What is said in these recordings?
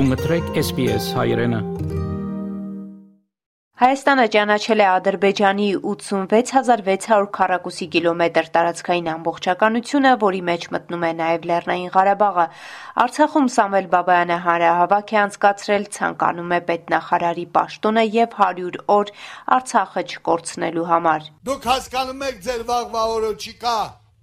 Դու մտրեք SPS հայրենը Հայաստանը ճանաչել է Ադրբեջանի 86600 քառակուսի կիլոմետր տարածքային ամբողջականությունը, որի մեջ մտնում է նաև Լեռնային Ղարաբաղը։ Արցախում Սամվել Բաբայանը հանրահավաք է անցկացրել, ցանկանում է պետնախարարի պաշտոնը եւ 100 օր Արցախը չկորցնելու համար։ Դուք հասկանում եք ձեր վաղվա օրը չկա,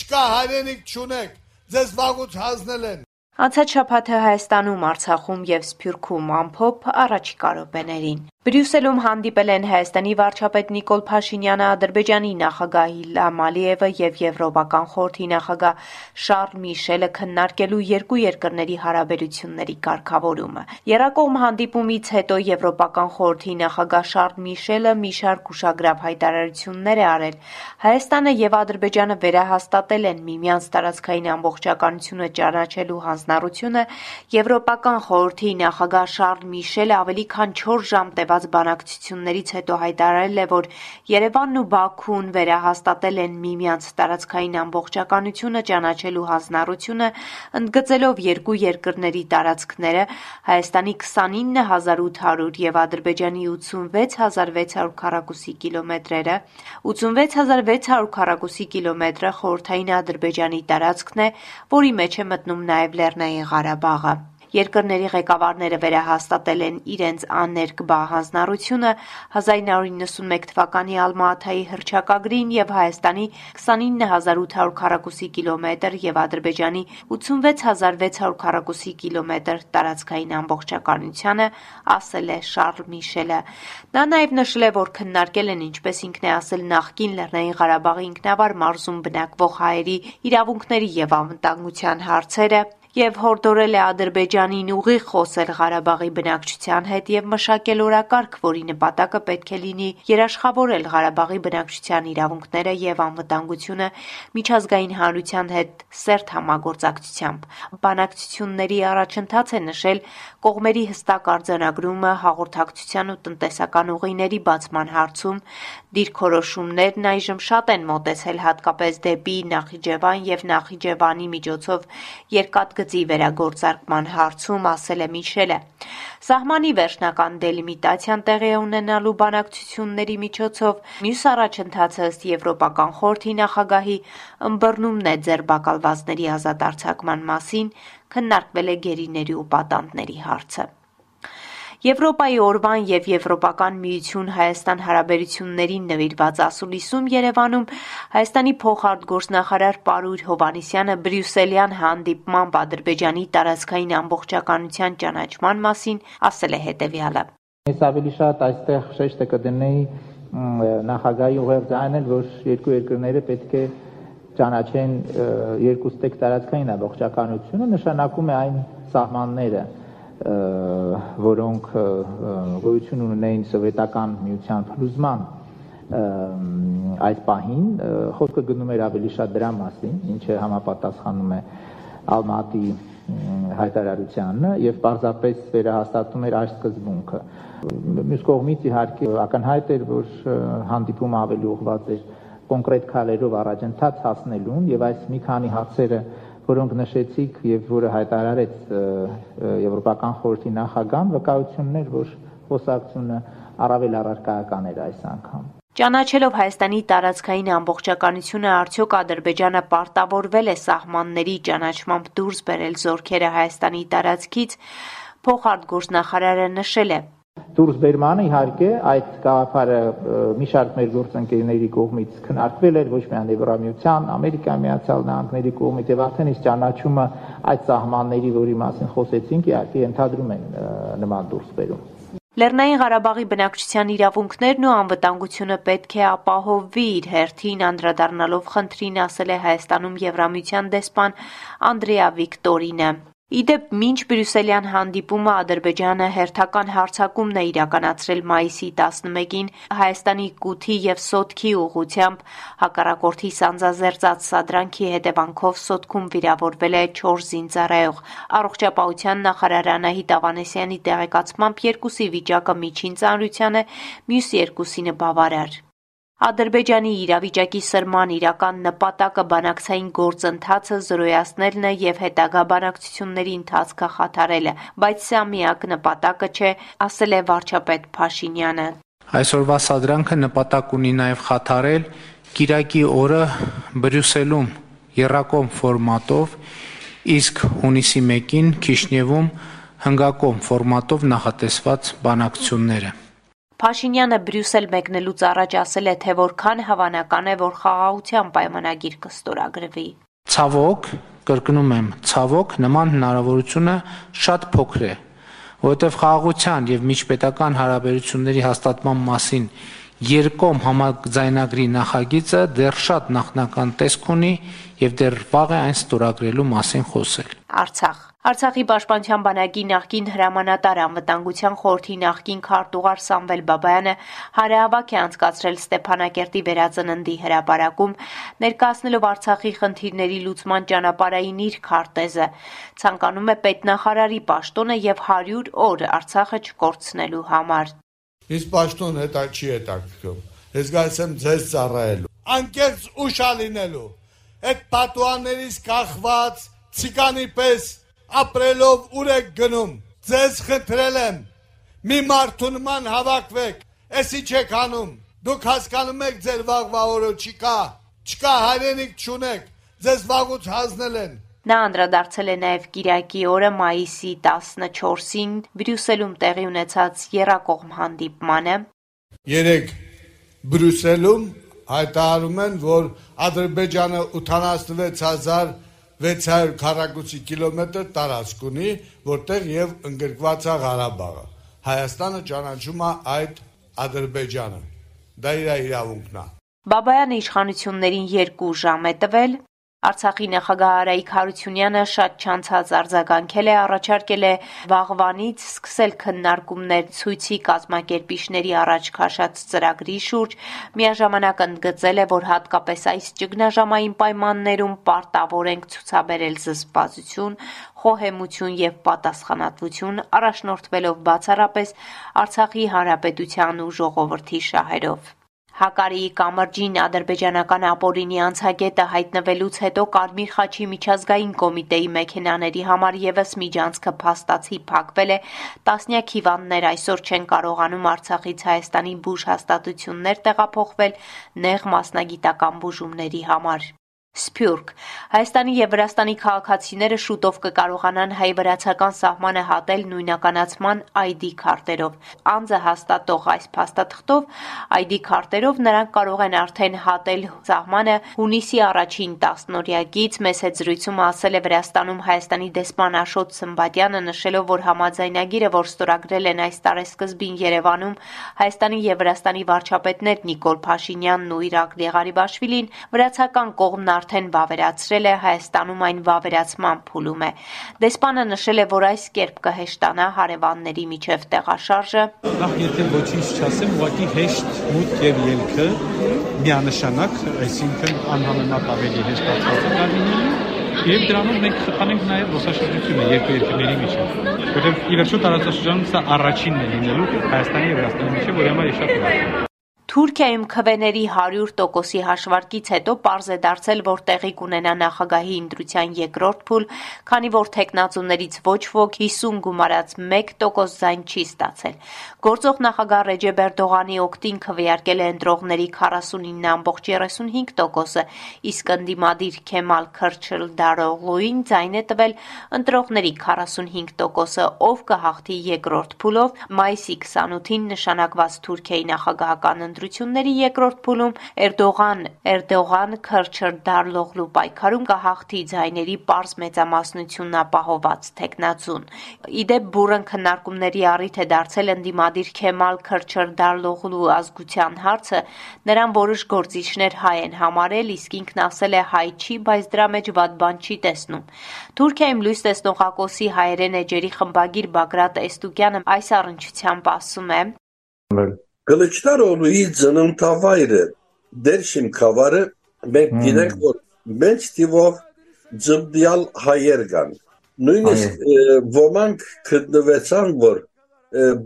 չկա հայրենիք չունեք, ձեզ վաղուց հանձնել են։ Անցած շաբաթը Հայաստանում, Արցախում եւ Սփյուռքում ամփոփ առաջիկա րոպեներին։ Բրյուսելում հանդիպել են Հայաստանի վարչապետ Նիկոլ Փաշինյանը, Ադրբեջանի նախագահ Իլհամ Ալիևը եւ Եվրոպական խորհրդի նախագահ Շարլ Միշելը քննարկելու երկու երկրների հարաբերությունների կարգավորումը։ Երակողմ հանդիպումից հետո Եվրոպական խորհրդի նախագահ Շարլ Միշելը մի շարք ուշագրավ հայտարարություններ է արել։ Հայաստանը եւ Ադրբեջանը վերահաստատել են միմյանց տարածքային ամբողջականությունը ճանաչելու հանձնառությունը։ Եվրոպական խորհրդի նախագահ Շարլ Միշելը ավելի քան 4 ժամ տևած ունեցած բանակցություններից հետո հայտարարել է, որ Երևանն ու Բաքուն վերահաստատել են միմյանց տարածքային ամբողջականությունը ճանաչելու հանձնառությունը, ընդգծելով երկու երկրների տարածքները Հայաստանի 29800 եւ Ադրբեջանի 86600 քառակուսի կիլոմետրերը, 86600 քառակուսի կիլոմետրը խորհրդային Ադրբեջանի տարածքն է, որի մեջ է մտնում նաեւ Լեռնային Ղարաբաղը։ Երկրների ղեկավարները վերահաստատել են իրենց աներկբա հանձնառությունը 1991 թվականի Ալմա-Աթայի հռչակագրին եւ Հայաստանի 29800 քառակուսի կիլոմետր եւ Ադրբեջանի 86600 քառակուսի կիլոմետր տարածքային ամբողջականությանը, ասել է Շարլ Միշելը։ Նա նաեւ նշել է, որ քննարկել են, ինչպես ինքն է ասել, նախկին Լեռնային Ղարաբաղի ինքնավար մարզում բնակվող հայերի իրավունքների եւ անվտանգության հարցերը, եւ հորդորել է Ադրբեջանին ուղիղ խոսել Ղարաբաղի բնակչության հետ եւ մշակել օրակարգ, որի նպատակը պետք է լինի երաշխավորել Ղարաբաղի բնակչության իրավունքները եւ անվտանգությունը միջազգային հանրության հետ սերտ համագործակցությամբ։ Բանակցությունների առաջընթաց է նշել կողմերի հստակ արձանագրումը հաղորդակցության ու տնտեսական ուղիների բացման հարցում դիրքորոշումներն այժմ շատ են մոտեցել հատկապես դեպի Նախիջևան եւ Նախիջևանի միջոցով երկաթգծի գծի վերագործարկման հարցում, ասել է Միշելը։ Սահմանի վերջնական դելիմիտացիան տեղի ունենալու բանակցությունների միջոցով մյուս առաջընթացը ըստ Եվրոպական խորհրդի նախագահի ըմբռնումն է ձերբակալվածների ազատ արձակման մասին, քննարկվել է գերիների ու պատանդների հարցը։ Եվրոպայի օրվան եւ Եվրոպական միություն Հայաստան հարաբերություններին նվիրված ասուլիսում Երևանում Հայաստանի փոխարտգործնախարար Պարույր Հովանիսյանը Բրյուսելյան հանդիպմամբ Ադրբեջանի տարածքային ամբողջականության ճանաչման մասին ասել է հետևյալը. Ես ավելի շատ այստեղ շեշտը կդնեի նախագահի ուղեղ ձայնել, որ երկու երկրները պետք է ճանաչեն երկու ստեկ տարածքային ամբողջականությունը, նշանակում է այն սահմանները, որոնք գոյություն ունեին սովետական միության փլուզման այս պահին խոսքը գնում էր ավելի շատ դրա մասին, ինչը համապատասխանում է Ալմատի հայտարարությանը եւ պարզապես վերահաստատում էր այս սկզբունքը։ Մյուս կողմից իհարկե ակնհայտ էր, որ հանդիպումը ավելի ուղղված էր կոնկրետ քայլերով առաջընթաց հասնելուն եւ այս մի քանի հարցերը որոնք նշեցիք եւ որը հայտարարեց Եվրոպական խորհրդի նախագահան, վկայություններ, որ խոսակցությունը առավել առարկայական էր այս անգամ։ Ճանաչելով Հայաստանի տարածքային ամբողջականությունը արդյոք Ադրբեջանը պարտավորվել է սահմանների ճանաչմամբ դուրս բերել զորքերը Հայաստանի տարածքից, փոխարտգործնախարարը նշել է. Դուրս բերմանը իհարկե այդ գաղափարը մի շարք մեր գործընկերների կողմից քննարկվել էր ոչ միայն Եվրամիության, Ամերիկայի Միացյալ Նահանգների կողմից եւ արդեն իսկ ճանաչումը այդ սահմանների, որի մասին խոսեցինք, իհարկե ընդհանրում են նման դուրս բերում։ Լեռնային Ղարաբաղի բնակչության իրավունքներն ու անվտանգությունը պետք է ապահովվի իր հերթին անդրադառնալով խնդրին ասել է Հայաստանում Եվրամիության դեսպան Անդրեա Վիկտորինը։ Իդեպ մինչ բրյուսելյան հանդիպումը Ադրբեջանը հերթական հարձակումն է իրականացրել մայիսի 11-ին Հայաստանի Կութի եւ Սոտքի ուղությամբ հակառակորդի սանձազերծած սադրանքի հետևանքով Սոտքում վիրավորվել է 4 զինծառայող։ Առողջապահության նախարար Անահիտ Ավանեսյանի տեղեկացմամբ երկուսի վիճակը միջին ծանրության է, մյուս երկուսինը բավարար։ Ադրբեջանի իրավիճակի սրման իրական նպատակը բանակցային գործընթացը զրոյացնելն է եւ հետագա բանակցությունների ընթացքը խաթարելը, բայց սա միակ նպատակը չէ, ասել է վարչապետ Փաշինյանը։ Այսօրվա սադրանքը նպատակ ունի նաեւ խաթարել Կիրակի օրը Բրյուսելում երրակոմ ֆորմատով, իսկ հունիսի 1-ին Քիշնևում հնգակոմ ֆորմատով նախատեսված բանակցությունները։ Փաշինյանը Բրյուսել մեկնելուց առաջ ասել է, թե որքան հավանական է, որ խաղաղության պայմանագիր կստորագրվի։ Ցավոք, կրկնում եմ, ցավոք նման հնարավորությունը շատ փոքր է, որովհետև խաղաղության եւ միջպետական հարաբերությունների հաստատման մասին երկկողմ համաձայնագրի նախագիծը դեռ շատ նախնական տեսք ունի եւ դեռ վաղ է այն ստորագրելու մասին խոսել։ Արցախ Արցախի պաշտպանության բանակի նախկին հրամանատար անվտանգության խորհրդի նախկին քարտուղար Սամվել Բաբայանը հարահավաք է անցկացրել Ստեփանակերտի վերածննդի հրապարակում, ներկայացնելով Արցախի խնդիրների լուծման ճանապարհային իր քարտեզը։ Ցանկանում է պետնախարարի պաշտոնը եւ 100 օր Արցախը չկորցնելու համար։ Իսկ պաշտոն հետա չի հետաքրքրում։ Ես գալիս եմ ձեզ ծառայելու։ Անկեղծ ուշ ալինելու։ Այդ պատուաններից կախված ցիկանի պես ապրելով ուր եք գնում։ Ձեզ խնդրել եմ, մի մարդունման հավաքվեք, էսի չեք անում։ Դուք հասկանում եք ձեր վաղվա օրը չկա, չկա հայրենիք չունեք, ձեզ վաղուց հանձնել են։ Նա անդրադարձել է նաև Կիրակի օրը մայիսի 14-ին Բրյուսելում տեղի ունեցած Երակողմ հանդիպմանը։ Երեք Բրյուսելում հայտարարում են, որ Ադրբեջանը 86000 600 քառակուսի կիլոմետր տարածք ունի, որտեղ եւ ընդգրկված է Ղարաբաղը։ Հայաստանը ճանաչում է այդ Ադրբեջանը։ Դա իր իրավունքն է։ Բաբայանը իշխանություններին 2 ժամ է տվել Արցախի նախագահ Արայիկ Հարությունյանը շատ չանցած արձագանքել է, առաջարկել է վաղվանից սկսել քննարկումներ ցույցի կազմակերպիչների առաջ քաշած ծրագրի շուրջ, միաժամանակ ընդգծել է, որ հատկապես այս ճգնաժամային պայմաններում պարտավոր ենք ցուցաբերել զսպվածություն, խոհեմություն եւ պատասխանատվություն, առաջնորդվելով բացառապես Արցախի հանրապետության ու ժողովրդի շահերով։ Հակարիի կամրջին ադրբեջանական ապօրինի անցագետը հայտնվելուց հետո Կարմիր խաչի միջազգային կոմիտեի մեքենաների համար եւս միջանցքը փաստացի փակվել է։ Տասնյակ հիվանդներ այսօր չեն կարողանում Արցախից Հայաստանի բուժ հաստատություններ տեղափոխվել նեղ մասնագիտական բուժումների համար։ Սփյուռք Հայաստանի եւ Վրաստանի քաղաքացիները շուտով կկարողանան հայ-վրացական սահմանը հատել նույնականացման ID քարտերով։ Անձը հաստատող այս փաստաթղթով ID քարտերով նրանք կարող են արդեն հատել սահմանը հունիսի առաջին տասնօրյակից մեծ հետ զրույցում ասել է Վրաստանում Հայաստանի դեսպան Աշոտ Սմբատյանը նշելով, որ համաձայնագիրը, որ ստորագրել են այս տարեսկզբին Երևանում Հայաստանի եւ Վրաստանի վարչապետներ Նիկոլ Փաշինյանն ու Իրաკლի Ղարիբաշվիլին, վրացական կողմն արդեն վավերացրել է, Հայաստանում այն վավերացման փուլում է։ Դեսպանը նշել է, որ այս կերպ կհեշտանա հարևանների միջև տեղաշարժը։ Նախ եթե ոչինչ չասեմ, ուղղակի հեշտ մուտք եւ ելքը միանշանակ, այսինքն անհամեմատ ավելի հեշտացած է լինելու Եվ դրանով մենք խթանենք նաև ոսաշրջությունը երկու երկրների միջև, որովհետև ի վերջո տարածաշրջանում սա առաջինն է լինելու Հայաստանի եւ Վրաստանի միջև, որ համար է շատ լավ։ Թուրքիայում քվեների 100%-ի հաշվարկից հետո պարզ է դարձել, որ տեղի կունենա նախագահի ընտրության երկրորդ փուլ, քանի որ թեկնածուներից ոչ ոք 50 գումարած 1% ձայն չի ստացել։ Գործող նախագահ Ռեջեփ Էրդողանի օգտին քվեարկել է ընտրողների 49.35%-ը, իսկ ընդդիմադիր Քեմալ Քրչլդարօղլուին ձայն է տվել ընտրողների 45%-ը, ով կհաղթի երկրորդ փուլով մայիսի 28-ին նշանակված Թուրքիայի նախագահական ընտրությունների երկրորդ փուլում Էրդողան Էրդողան Քրչրդարլողլու պայքարում կհաղթի ձայների պարզ մեծամասնությունն ապահոված տեխնացուն։ Իդեպ բուրըն քննարկումների առիթ է դարձել ընդդիմադիր Քեմալ Քրչրդարլողլու ազգության հարցը, նրան որոշ գործիչներ հայ են համարել, իսկ ինքն ասել է հայ չի, բայց դրա մեջ վատ բան չի տեսնում։ Թուրքիայում լույս տեսնող Ակոսի հայերեն էջերի խմբագիր Բագրատ Էստուկյանը այս առնչությամբ ասում է. Կլիչնարովի ծննդավայրը Դերշիմ խավարը մենք գիտենք որ մեծ թիվով ձմդյալ հայեր կան նույնիսկ ոմանք գտնվեցան որ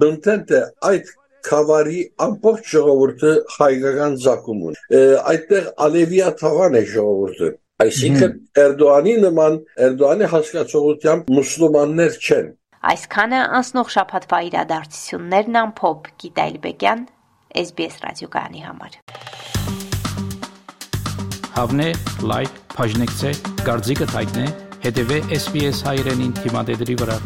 բնտենտե այդ Խավարի ամբողջ ժողովուրդը հայկական ցակում ունի։ Այդտեղ Ալևիա թվան է ժողովուրդը։ Այսինքն Էրդողանի նման Էրդողանի հասկացողությամբ մուսուլմաններ չեն։ Այսքանը անցնող շաբաթվա իրադարձություններն ամփոփ Գիտայել Բեկյան SBS ռադիոկայանի համար։ Հավնե, լայք, բաժնեկցե, դարձիկը թայտնե, հետեւե SBS հայրենին թիմադեդի վրա։